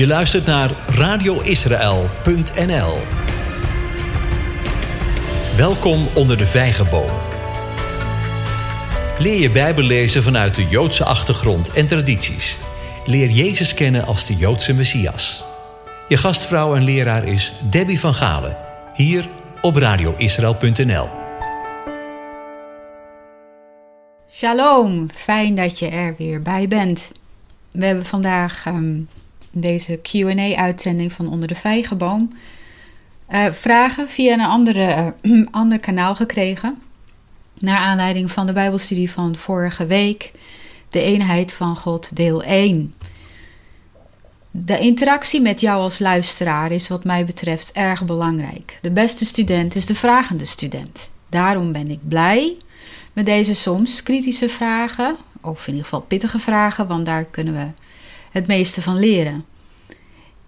Je luistert naar radioisrael.nl. Welkom onder de vijgenboom. Leer je Bijbel lezen vanuit de Joodse achtergrond en tradities. Leer Jezus kennen als de Joodse Messias. Je gastvrouw en leraar is Debbie van Galen, hier op radioisrael.nl. Shalom, fijn dat je er weer bij bent. We hebben vandaag um, deze QA-uitzending van Onder de Vijgenboom uh, vragen via een andere, uh, ander kanaal gekregen. Naar aanleiding van de Bijbelstudie van vorige week, De Eenheid van God, deel 1. De interactie met jou als luisteraar is wat mij betreft erg belangrijk. De beste student is de vragende student. Daarom ben ik blij met deze soms kritische vragen, of in ieder geval pittige vragen, want daar kunnen we het meeste van leren.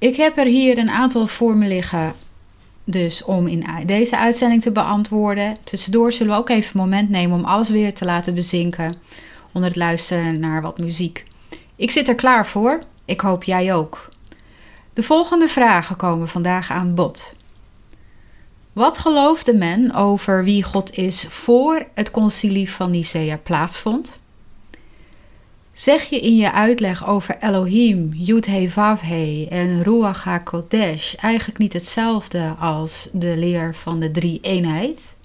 Ik heb er hier een aantal voor me liggen, dus om in deze uitzending te beantwoorden. Tussendoor zullen we ook even een moment nemen om alles weer te laten bezinken onder het luisteren naar wat muziek. Ik zit er klaar voor. Ik hoop jij ook. De volgende vragen komen vandaag aan bod. Wat geloofde men over wie God is voor het concilie van Nicea plaatsvond? Zeg je in je uitleg over Elohim, Yud-He Vav-He en Ruach HaKodesh eigenlijk niet hetzelfde als de leer van de drie-eenheid?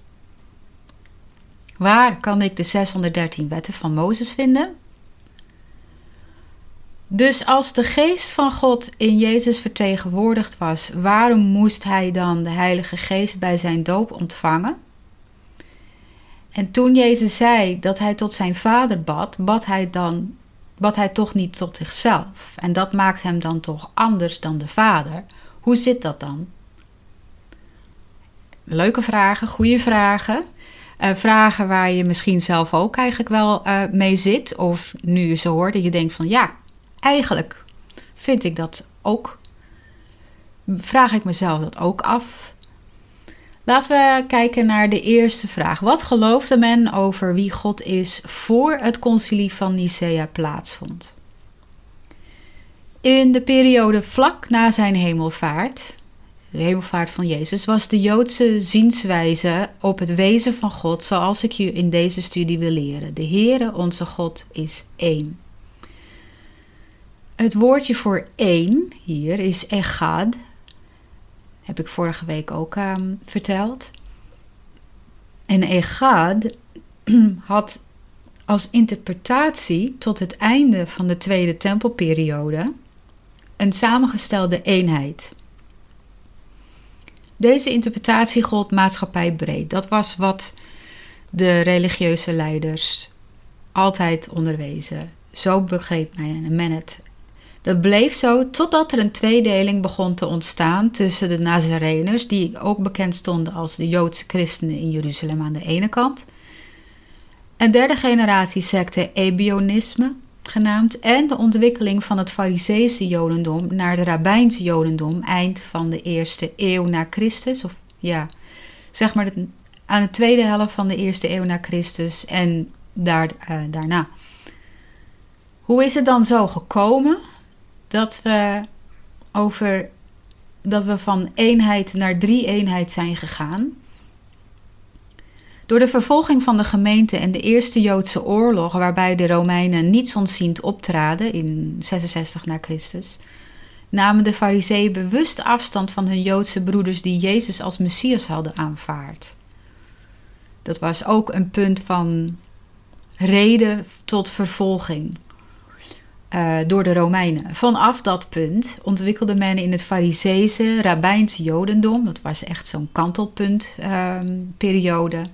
Waar kan ik de 613 wetten van Mozes vinden? Dus als de geest van God in Jezus vertegenwoordigd was, waarom moest hij dan de Heilige Geest bij zijn doop ontvangen? En toen Jezus zei dat hij tot zijn vader bad, bad hij dan bad hij toch niet tot zichzelf. En dat maakt hem dan toch anders dan de vader. Hoe zit dat dan? Leuke vragen, goede vragen. Uh, vragen waar je misschien zelf ook eigenlijk wel uh, mee zit. Of nu je ze hoort, dat je denkt van ja, eigenlijk vind ik dat ook. Vraag ik mezelf dat ook af. Laten we kijken naar de eerste vraag. Wat geloofde men over wie God is voor het concilie van Nicea plaatsvond? In de periode vlak na zijn hemelvaart, de hemelvaart van Jezus, was de Joodse zienswijze op het wezen van God zoals ik je in deze studie wil leren. De Heere, onze God, is één. Het woordje voor één hier is echad, heb ik vorige week ook um, verteld. En Egad had als interpretatie tot het einde van de Tweede Tempelperiode een samengestelde eenheid. Deze interpretatie gold maatschappijbreed. Dat was wat de religieuze leiders altijd onderwezen. Zo begreep men het. Dat bleef zo totdat er een tweedeling begon te ontstaan tussen de Nazareners, die ook bekend stonden als de Joodse christenen in Jeruzalem aan de ene kant, een derde generatie secte Ebionisme genaamd en de ontwikkeling van het Fariseese Jodendom naar de Rabbijnse Jodendom eind van de eerste eeuw na Christus, of ja, zeg maar aan de tweede helft van de eerste eeuw na Christus en daar, uh, daarna. Hoe is het dan zo gekomen dat we over dat we van eenheid naar drie eenheid zijn gegaan. Door de vervolging van de gemeente en de Eerste Joodse oorlog, waarbij de Romeinen nietsontziend optraden in 66 na Christus, namen de Fariseeën bewust afstand van hun Joodse broeders die Jezus als Messias hadden aanvaard. Dat was ook een punt van reden tot vervolging. Uh, door de Romeinen. Vanaf dat punt ontwikkelde men in het Fariseese, Rabbijnse Jodendom, dat was echt zo'n kantelpuntperiode, ehm,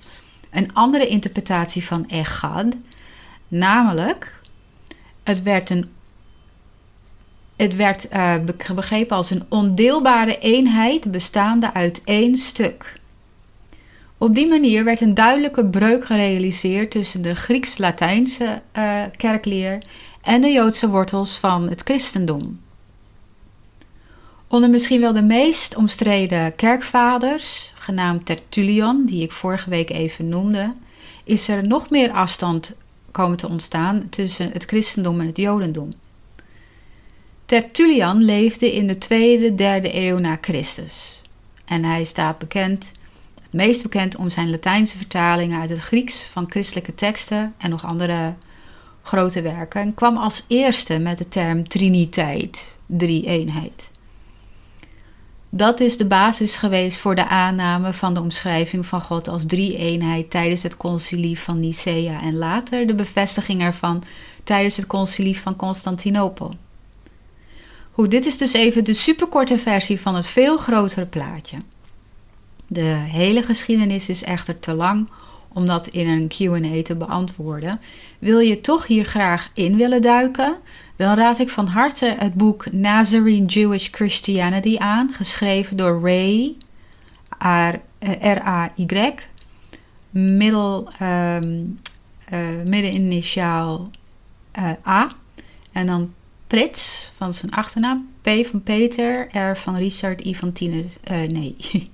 een andere interpretatie van Echad, namelijk het werd, een, het werd uh, begrepen als een ondeelbare eenheid bestaande uit één stuk. Op die manier werd een duidelijke breuk gerealiseerd tussen de Grieks-Latijnse uh, kerkleer en de Joodse wortels van het christendom. Onder misschien wel de meest omstreden kerkvaders, genaamd Tertullian, die ik vorige week even noemde, is er nog meer afstand komen te ontstaan tussen het christendom en het jodendom. Tertullian leefde in de tweede, derde eeuw na Christus. En hij staat bekend, het meest bekend om zijn Latijnse vertalingen uit het Grieks van christelijke teksten en nog andere grote werken. En kwam als eerste met de term triniteit, drie-eenheid. Dat is de basis geweest voor de aanname van de omschrijving van God als drie-eenheid tijdens het concilie van Nicea en later de bevestiging ervan tijdens het concilie van Constantinopel. Goed, dit is dus even de superkorte versie van het veel grotere plaatje. De hele geschiedenis is echter te lang om dat in een QA te beantwoorden. Wil je toch hier graag in willen duiken? Dan raad ik van harte het boek Nazarene Jewish Christianity aan, geschreven door Ray, R-A-Y, middel, um, uh, middeninitiaal uh, A, en dan Prits van zijn achternaam, P van Peter, R van Richard, I van Tine, nee,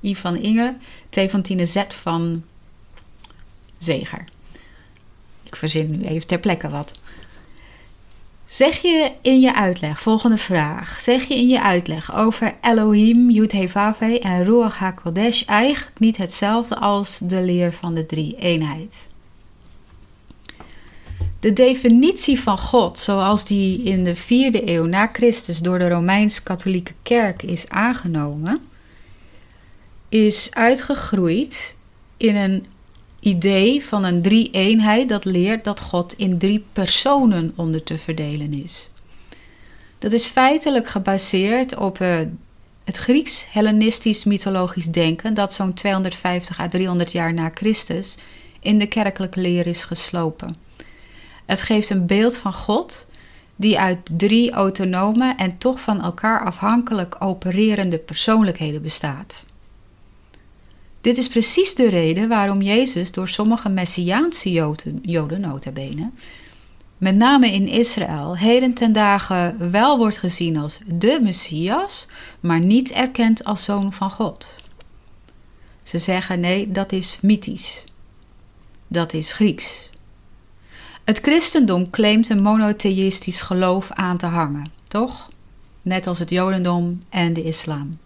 I van Inge, T van Tine, Z van Zeger. Ik verzin nu even ter plekke wat. Zeg je in je uitleg, volgende vraag, zeg je in je uitleg over Elohim, Yud-He-Vave en Ruach HaKodesh eigenlijk niet hetzelfde als de leer van de drie-eenheid? De definitie van God, zoals die in de vierde eeuw na Christus door de Romeins-Katholieke Kerk is aangenomen, is uitgegroeid in een idee van een drie-eenheid dat leert dat God in drie personen onder te verdelen is. Dat is feitelijk gebaseerd op uh, het Grieks-Hellenistisch mythologisch denken dat zo'n 250 à 300 jaar na Christus in de kerkelijke leer is geslopen. Het geeft een beeld van God die uit drie autonome en toch van elkaar afhankelijk opererende persoonlijkheden bestaat. Dit is precies de reden waarom Jezus door sommige Messiaanse Joden, Joden met name in Israël, heden ten dagen wel wordt gezien als de Messias, maar niet erkend als zoon van God. Ze zeggen nee, dat is mythisch. Dat is Grieks. Het christendom claimt een monotheïstisch geloof aan te hangen, toch? Net als het jodendom en de islam.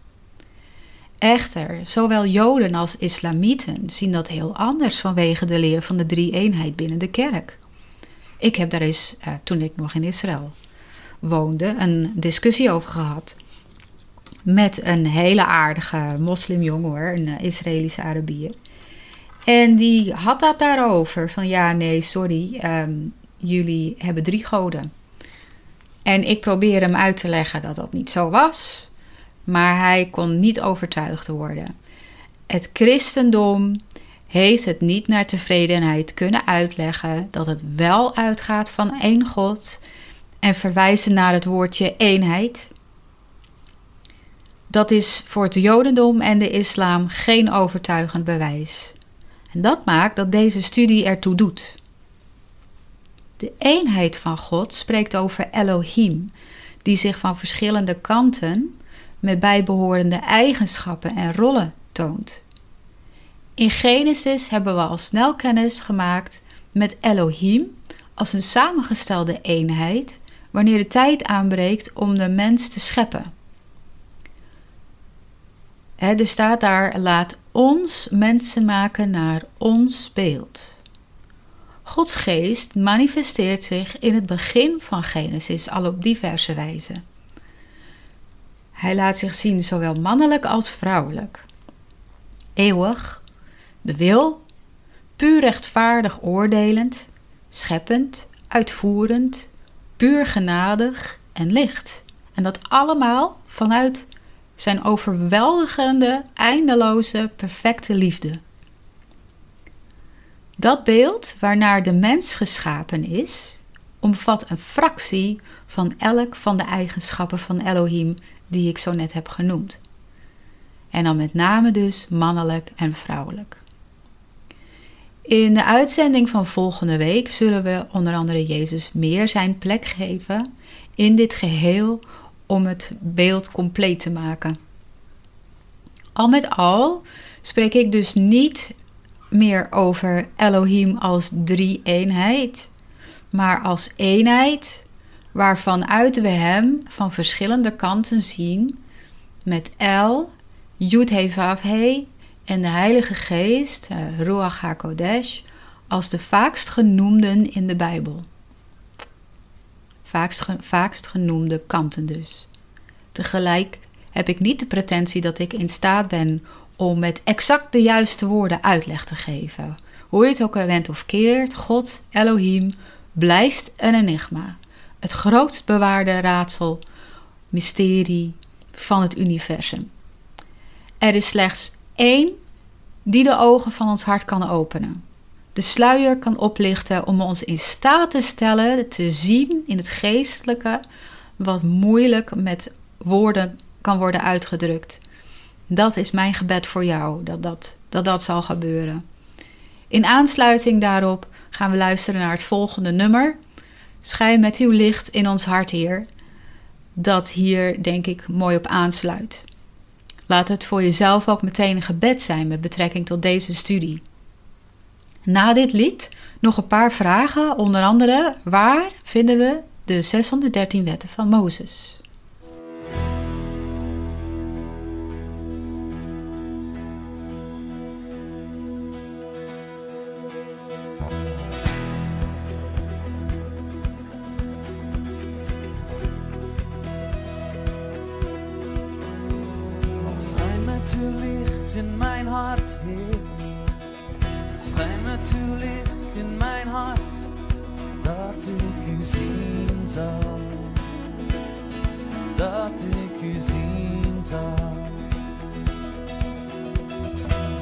Echter, zowel Joden als Islamieten zien dat heel anders vanwege de leer van de drie-eenheid binnen de kerk. Ik heb daar eens, eh, toen ik nog in Israël woonde, een discussie over gehad. Met een hele aardige moslimjongen hoor, een uh, Israëlische Arabier. En die had dat daarover. Van ja, nee, sorry, ehm, jullie hebben drie goden. En ik probeerde hem uit te leggen dat dat niet zo was maar hij kon niet overtuigd worden. Het christendom heeft het niet naar tevredenheid kunnen uitleggen dat het wel uitgaat van één God en verwijzen naar het woordje eenheid. Dat is voor het Jodendom en de islam geen overtuigend bewijs. En dat maakt dat deze studie ertoe doet. De eenheid van God spreekt over Elohim, die zich van verschillende kanten met bijbehorende eigenschappen en rollen toont. In Genesis hebben we al snel kennis gemaakt met Elohim als een samengestelde eenheid wanneer de tijd aanbreekt om de mens te scheppen. er staat daar: laat ons mensen maken naar ons beeld. Gods geest manifesteert zich in het begin van Genesis al op diverse wijzen. Hij laat zich zien zowel mannelijk als vrouwelijk. Eeuwig, de wil, puur rechtvaardig oordelend, scheppend, uitvoerend, puur genadig en licht. En dat allemaal vanuit zijn overweldigende, eindeloze, perfecte liefde. Dat beeld waarnaar de mens geschapen is, omvat een fractie van elk van de eigenschappen van Elohim die ik zo net heb genoemd. En dan met name dus mannelijk en vrouwelijk. In de uitzending van volgende week zullen we onder andere Jezus meer zijn plek geven in dit geheel om het beeld compleet te maken. Al met al spreek ik dus niet meer over Elohim als drie eenheid, maar als eenheid waarvanuit we Hem van verschillende kanten zien met El, Yud He en de Heilige Geest, uh, Ruach HaKodesh, als de vaakst genoemden in de Bijbel. Vaakst, genoemde kanten dus. Tegelijk heb ik niet de pretentie dat ik in staat ben om met exact de juiste woorden uitleg te geven. Hoe je het ook went of keert, God, Elohim, blijft een enigma. Het grootst bewaarde raadsel, mysterie van het universum. Er is slechts één die de ogen van ons hart kan openen. De sluier kan oplichten om ons in staat te stellen te zien in het geestelijke wat moeilijk met woorden kan worden uitgedrukt. Dat is mijn gebed voor jou, dat dat, dat, dat zal gebeuren. In aansluiting daarop gaan we luisteren naar het volgende nummer. Schijn met uw licht in ons hart, Heer. Dat hier, denk ik, mooi op aansluit. Laat het voor jezelf ook meteen een gebed zijn met betrekking tot deze studie. Na dit lied nog een paar vragen, onder andere waar vinden we de 613 wetten van Mozes?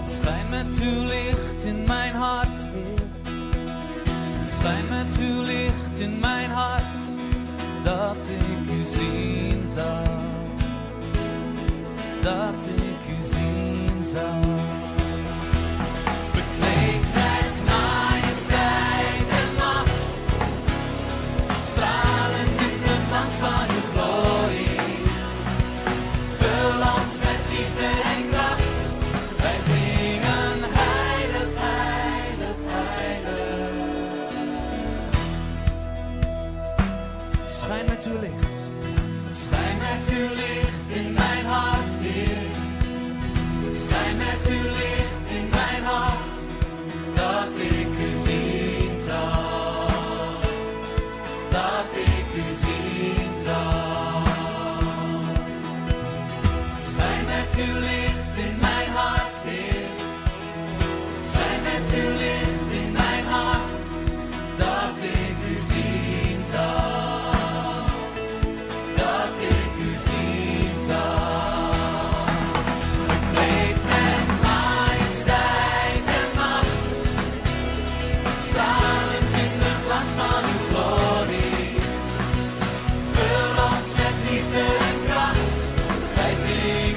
Schijn met uw licht in mijn hart, Heer. Schijn met uw licht in mijn hart, dat ik u zien zal. Dat ik u zien zal. sing.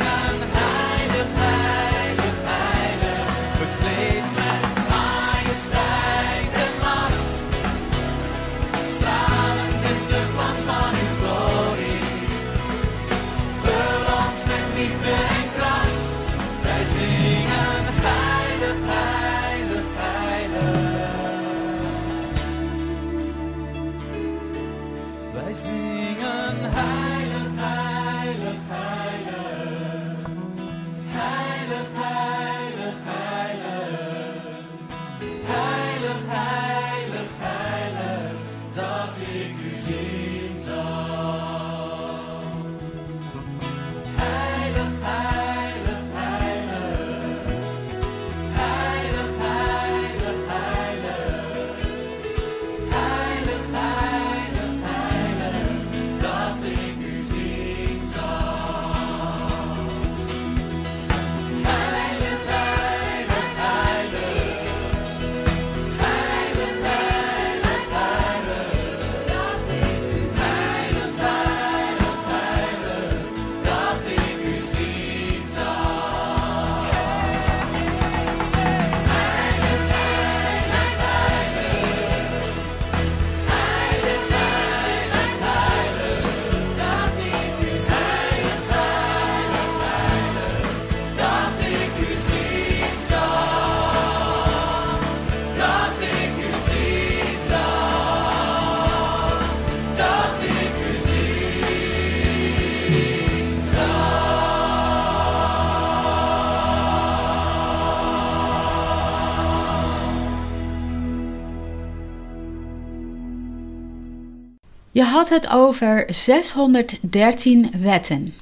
Had het over 613 wetten.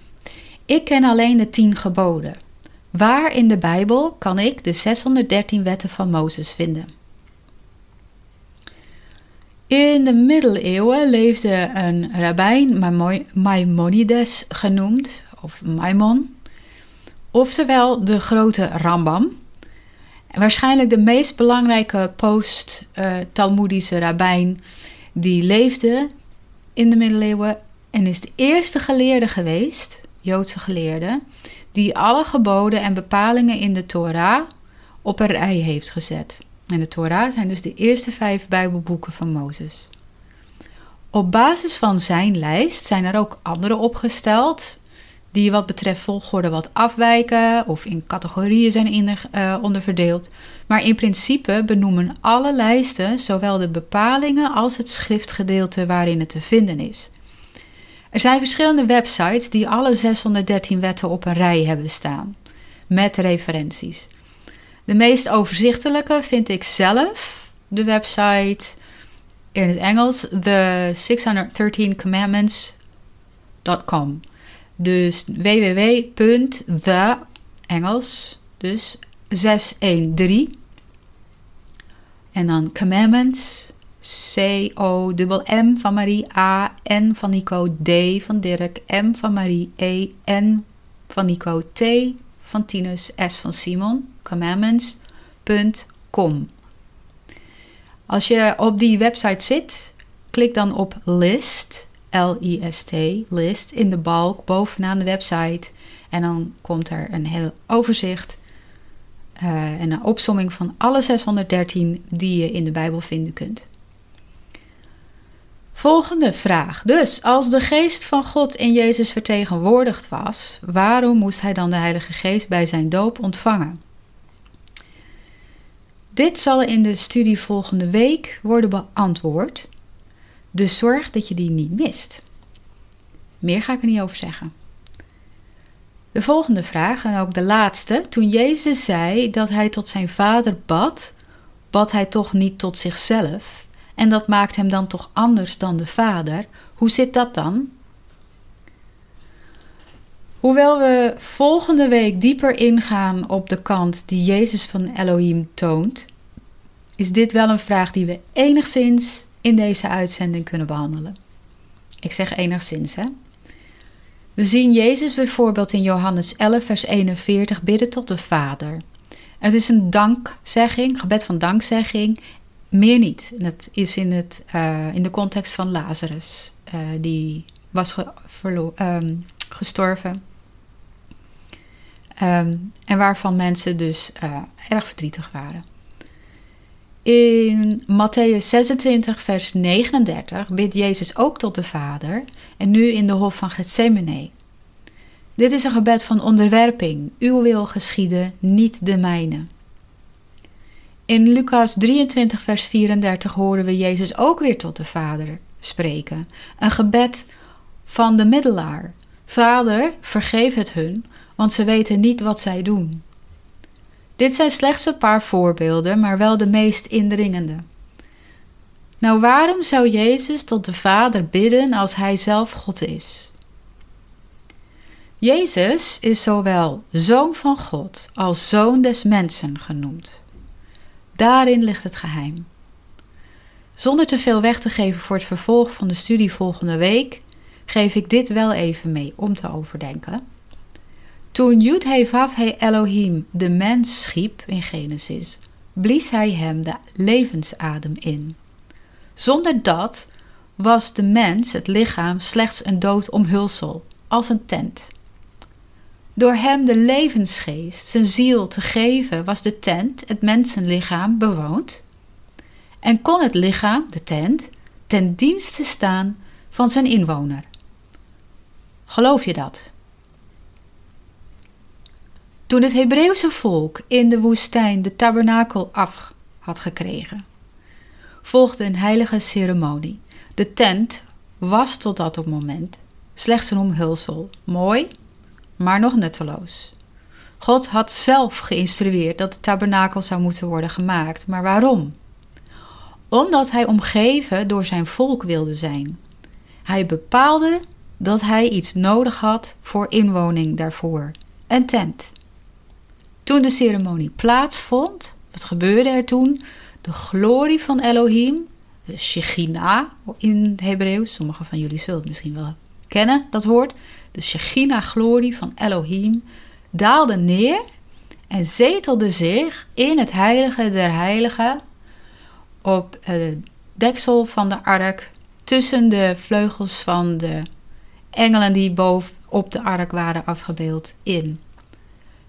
Ik ken alleen de 10 geboden. Waar in de Bijbel kan ik de 613 wetten van Mozes vinden? In de middeleeuwen leefde een rabbijn, Maimonides genoemd, of Maimon, oftewel de grote Rambam. Waarschijnlijk de meest belangrijke post-Talmoedische rabbijn die leefde in de middeleeuwen en is de eerste geleerde geweest, Joodse geleerde, die alle geboden en bepalingen in de Torah op een rij heeft gezet. En de Torah zijn dus de eerste vijf Bijbelboeken van Mozes. Op basis van zijn lijst zijn er ook andere opgesteld, die wat betreft volgorde wat afwijken of in categorieën zijn uh, onderverdeeld. Maar in principe benoemen alle lijsten zowel de bepalingen als het schriftgedeelte waarin het te vinden is. Er zijn verschillende websites die alle 613 wetten op een rij hebben staan, met referenties. De meest overzichtelijke vind ik zelf de website in het Engels, the 613 commandments.com. Dus www.the Engels, dus 613 en dan commandments C-O-M-M van Marie, A, N van Nico, D van Dirk, M van Marie, E, N van Nico, T van Tinus, S van Simon, commandments.com. Als je op die website zit, klik dan op list, L-I-S-T, list, in de balk bovenaan de website. En dan komt er een heel overzicht uh, en een opsomming van alle 613 die je in de Bijbel vinden kunt. Volgende vraag. Dus, als de geest van God in Jezus vertegenwoordigd was, waarom moest hij dan de Heilige Geest bij zijn doop ontvangen? Dit zal in de studie volgende week worden beantwoord, dus zorg dat je die niet mist. Meer ga ik er niet over zeggen. De volgende vraag, en ook de laatste. Toen Jezus zei dat hij tot zijn vader bad, bad hij toch niet tot zichzelf, en dat maakt hem dan toch anders dan de vader. Hoe zit dat dan? Hoewel we volgende week dieper ingaan op de kant die Jezus van Elohim toont, is dit wel een vraag die we enigszins in deze uitzending kunnen behandelen. Ik zeg enigszins, hè? We zien Jezus bijvoorbeeld in Johannes 11, vers 41 bidden tot de Vader. Het is een dankzegging, gebed van dankzegging meer niet. Dat is in, het, uh, in de context van Lazarus. Uh, die was ge um, gestorven. Um, en waarvan mensen dus uh, erg verdrietig waren. In Matthäus 26, vers 39 bidt Jezus ook tot de Vader. En nu in de hof van Gethsemane. Dit is een gebed van onderwerping. Uw wil geschieden, niet de mijne. In Lucas 23, vers 34 horen we Jezus ook weer tot de Vader spreken. Een gebed van de middelaar. Vader, vergeef het hun, want ze weten niet wat zij doen. Dit zijn slechts een paar voorbeelden, maar wel de meest indringende. Nou, waarom zou Jezus tot de Vader bidden als Hij zelf God is? Jezus is zowel zoon van God als zoon des mensen genoemd. Daarin ligt het geheim. Zonder te veel weg te geven voor het vervolg van de studie volgende week, geef ik dit wel even mee om te overdenken. Toen Yud-He Elohim de mens schiep in Genesis, blies hij hem de levensadem in. Zonder dat was de mens, het lichaam, slechts een dood omhulsel, als een tent. Door hem de levensgeest, zijn ziel te geven, was de tent, het mensenlichaam, bewoond. En kon het lichaam, de tent, ten dienste staan van zijn inwoner. Geloof je dat? Toen het Hebreeuwse volk in de woestijn de tabernakel af had gekregen, volgde een heilige ceremonie. De tent was tot dat moment slechts een omhulsel, mooi maar nog nutteloos. God had zelf geïnstrueerd dat de tabernakel zou moeten worden gemaakt, maar waarom? Omdat hij omgeven door zijn volk wilde zijn. Hij bepaalde dat hij iets nodig had voor inwoning daarvoor: een tent. Toen de ceremonie plaatsvond, wat gebeurde er toen? De glorie van Elohim, de Shechina in Hebreeuws, sommigen van jullie zullen het misschien wel kennen, dat woord. De Shechina-glorie van Elohim daalde neer en zetelde zich in het heilige der heiligen op het deksel van de ark tussen de vleugels van de engelen die boven op de ark waren afgebeeld in.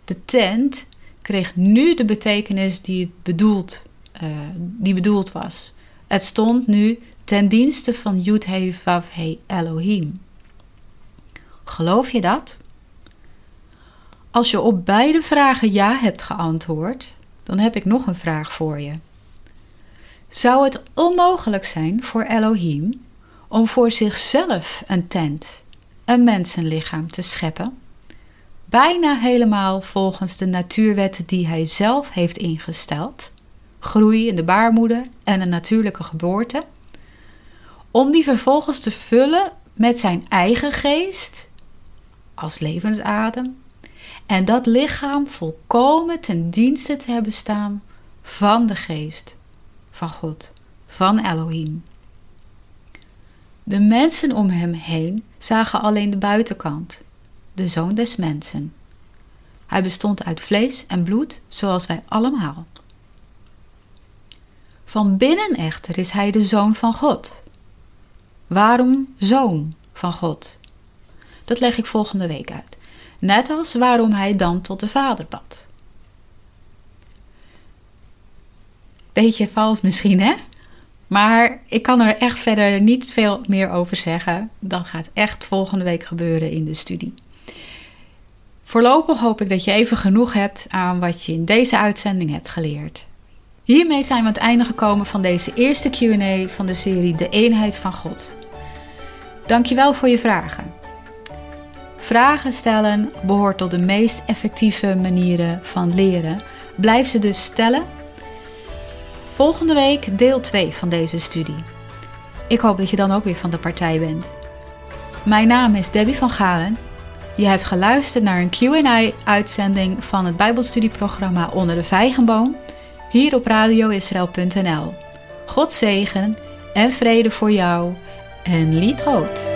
De tent kreeg nu de betekenis die, het bedoeld, uh, die bedoeld was. Het stond nu ten dienste van Yud-He Vav-He Elohim. Geloof je dat? Als je op beide vragen ja hebt geantwoord, dan heb ik nog een vraag voor je. Zou het onmogelijk zijn voor Elohim om voor zichzelf een tent, een mensenlichaam te scheppen? Bijna helemaal volgens de natuurwetten die hij zelf heeft ingesteld: groei in de baarmoeder en een natuurlijke geboorte. Om die vervolgens te vullen met zijn eigen geest als levensadem en dat lichaam volkomen ten dienste te hebben staan van de geest van God, van Elohim. De mensen om hem heen zagen alleen de buitenkant, de zoon des mensen. Hij bestond uit vlees en bloed, zoals wij allemaal. Van binnen echter is hij de zoon van God. Waarom zoon van God? Dat leg ik volgende week uit. Net als waarom hij dan tot de Vader bad. Beetje vals misschien, hè? Maar ik kan er echt verder niet veel meer over zeggen. Dat gaat echt volgende week gebeuren in de studie. Voorlopig hoop ik dat je even genoeg hebt aan wat je in deze uitzending hebt geleerd. Hiermee zijn we aan het einde gekomen van deze eerste QA van de serie De Eenheid van God. Dankjewel voor je vragen. Vragen stellen behoort tot de meest effectieve manieren van leren. Blijf ze dus stellen. Volgende week deel 2 van deze studie. Ik hoop dat je dan ook weer van de partij bent. Mijn naam is Debbie van Galen. Je hebt geluisterd naar een QA-uitzending van het Bijbelstudieprogramma Onder de Vijgenboom hier op radioisrael.nl. God zegen en vrede voor jou en lied rood.